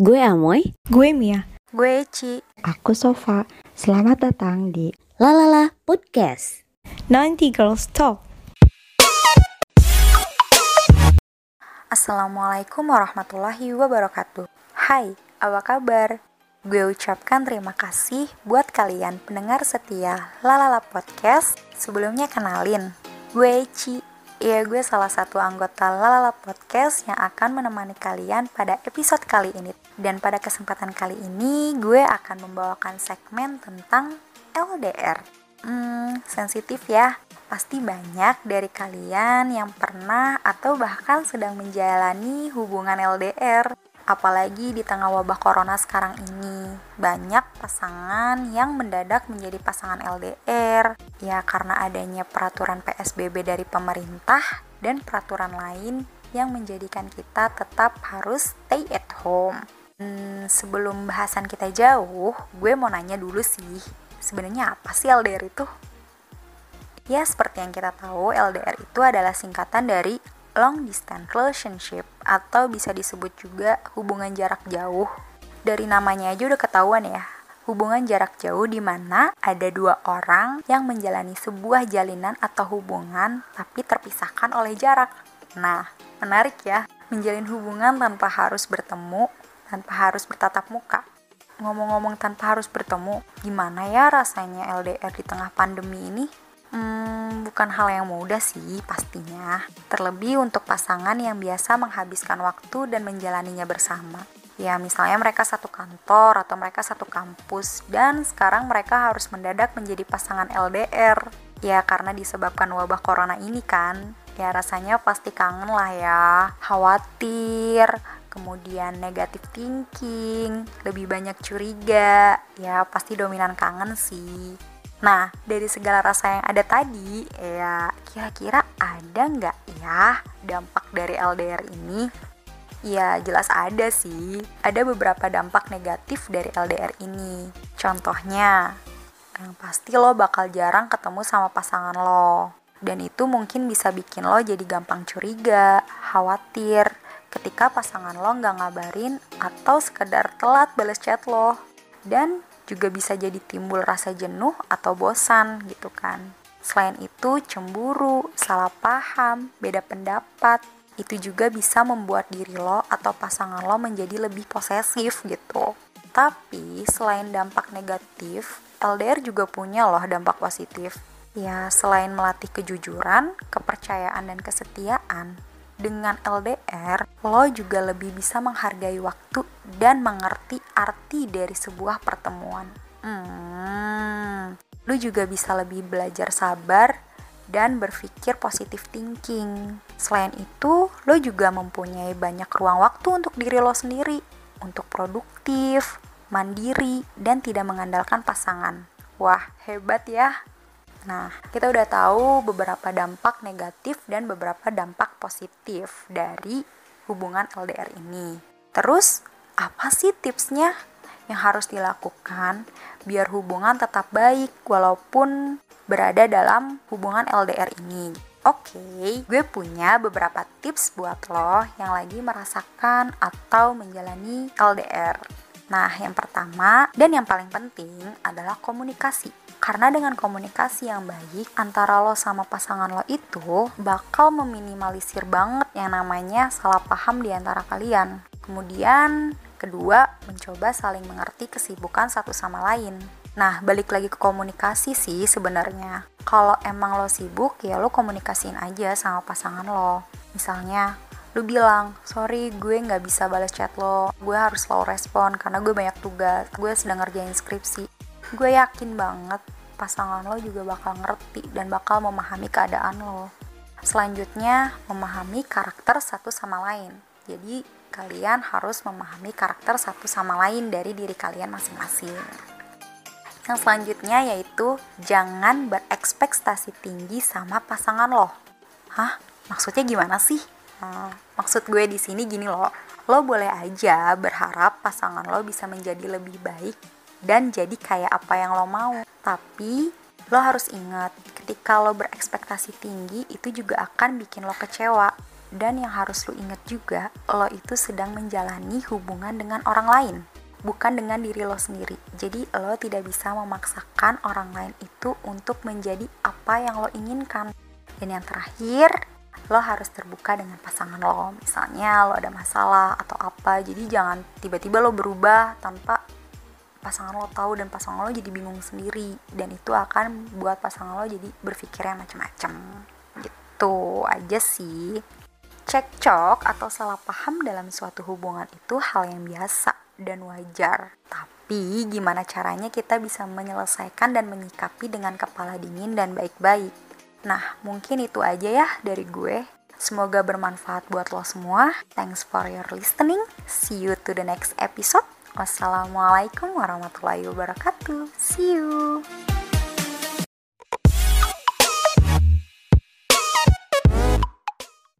Gue Amoy. Gue Mia. Gue Eci. Aku Sofa. Selamat datang di Lalala Podcast. 90 Girls Talk. Assalamualaikum warahmatullahi wabarakatuh. Hai, apa kabar? Gue ucapkan terima kasih buat kalian pendengar setia Lalala Podcast. Sebelumnya kenalin, gue Eci. Iya, gue salah satu anggota Lalala Podcast yang akan menemani kalian pada episode kali ini. Dan pada kesempatan kali ini, gue akan membawakan segmen tentang LDR. Hmm, sensitif ya. Pasti banyak dari kalian yang pernah atau bahkan sedang menjalani hubungan LDR. Apalagi di tengah wabah corona sekarang ini, banyak pasangan yang mendadak menjadi pasangan LDR. Ya karena adanya peraturan PSBB dari pemerintah dan peraturan lain yang menjadikan kita tetap harus stay at home. Hmm, sebelum bahasan kita jauh, gue mau nanya dulu sih, sebenarnya apa sih LDR itu? Ya, seperti yang kita tahu, LDR itu adalah singkatan dari long distance relationship atau bisa disebut juga hubungan jarak jauh. Dari namanya aja udah ketahuan ya, hubungan jarak jauh di mana ada dua orang yang menjalani sebuah jalinan atau hubungan tapi terpisahkan oleh jarak. Nah, menarik ya, menjalin hubungan tanpa harus bertemu, tanpa harus bertatap muka. Ngomong-ngomong tanpa harus bertemu, gimana ya rasanya LDR di tengah pandemi ini? Hmm, bukan hal yang mudah sih pastinya. Terlebih untuk pasangan yang biasa menghabiskan waktu dan menjalaninya bersama. Ya misalnya mereka satu kantor atau mereka satu kampus dan sekarang mereka harus mendadak menjadi pasangan LDR. Ya karena disebabkan wabah corona ini kan. Ya rasanya pasti kangen lah ya. Khawatir, kemudian negatif thinking, lebih banyak curiga. Ya pasti dominan kangen sih. Nah, dari segala rasa yang ada tadi, ya kira-kira ada nggak ya dampak dari LDR ini? Ya, jelas ada sih. Ada beberapa dampak negatif dari LDR ini. Contohnya, yang pasti lo bakal jarang ketemu sama pasangan lo. Dan itu mungkin bisa bikin lo jadi gampang curiga, khawatir, ketika pasangan lo nggak ngabarin atau sekedar telat balas chat lo. Dan juga bisa jadi timbul rasa jenuh atau bosan gitu kan. Selain itu, cemburu, salah paham, beda pendapat, itu juga bisa membuat diri lo atau pasangan lo menjadi lebih posesif gitu. Tapi selain dampak negatif, LDR juga punya loh dampak positif. Ya, selain melatih kejujuran, kepercayaan, dan kesetiaan, dengan LDR, lo juga lebih bisa menghargai waktu dan mengerti arti dari sebuah pertemuan. Hmm, lo juga bisa lebih belajar sabar dan berpikir positif thinking. Selain itu, lo juga mempunyai banyak ruang waktu untuk diri lo sendiri, untuk produktif, mandiri, dan tidak mengandalkan pasangan. Wah, hebat ya! Nah, kita udah tahu beberapa dampak negatif dan beberapa dampak positif dari hubungan LDR ini. Terus, apa sih tipsnya yang harus dilakukan biar hubungan tetap baik walaupun berada dalam hubungan LDR ini? Oke, gue punya beberapa tips buat lo yang lagi merasakan atau menjalani LDR. Nah, yang pertama dan yang paling penting adalah komunikasi. Karena dengan komunikasi yang baik antara lo sama pasangan lo itu bakal meminimalisir banget yang namanya salah paham di antara kalian. Kemudian kedua, mencoba saling mengerti kesibukan satu sama lain. Nah, balik lagi ke komunikasi sih sebenarnya. Kalau emang lo sibuk, ya lo komunikasiin aja sama pasangan lo. Misalnya, lu bilang, sorry gue nggak bisa balas chat lo, gue harus slow respon karena gue banyak tugas, gue sedang ngerjain skripsi gue yakin banget pasangan lo juga bakal ngerti dan bakal memahami keadaan lo. Selanjutnya, memahami karakter satu sama lain. Jadi, kalian harus memahami karakter satu sama lain dari diri kalian masing-masing. Yang selanjutnya yaitu jangan berekspektasi tinggi sama pasangan lo. Hah? Maksudnya gimana sih? Nah, maksud gue di sini gini loh. Lo boleh aja berharap pasangan lo bisa menjadi lebih baik dan jadi kayak apa yang lo mau. Tapi lo harus ingat, ketika lo berekspektasi tinggi itu juga akan bikin lo kecewa. Dan yang harus lu inget juga, lo itu sedang menjalani hubungan dengan orang lain, bukan dengan diri lo sendiri. Jadi lo tidak bisa memaksakan orang lain itu untuk menjadi apa yang lo inginkan. Dan yang terakhir, lo harus terbuka dengan pasangan lo. Misalnya lo ada masalah atau apa, jadi jangan tiba-tiba lo berubah tanpa pasangan lo tahu dan pasangan lo jadi bingung sendiri dan itu akan buat pasangan lo jadi berpikirnya macam-macam gitu aja sih Cekcok atau salah paham dalam suatu hubungan itu hal yang biasa dan wajar. Tapi gimana caranya kita bisa menyelesaikan dan menyikapi dengan kepala dingin dan baik-baik. Nah, mungkin itu aja ya dari gue. Semoga bermanfaat buat lo semua. Thanks for your listening. See you to the next episode. Wassalamualaikum warahmatullahi wabarakatuh. See you.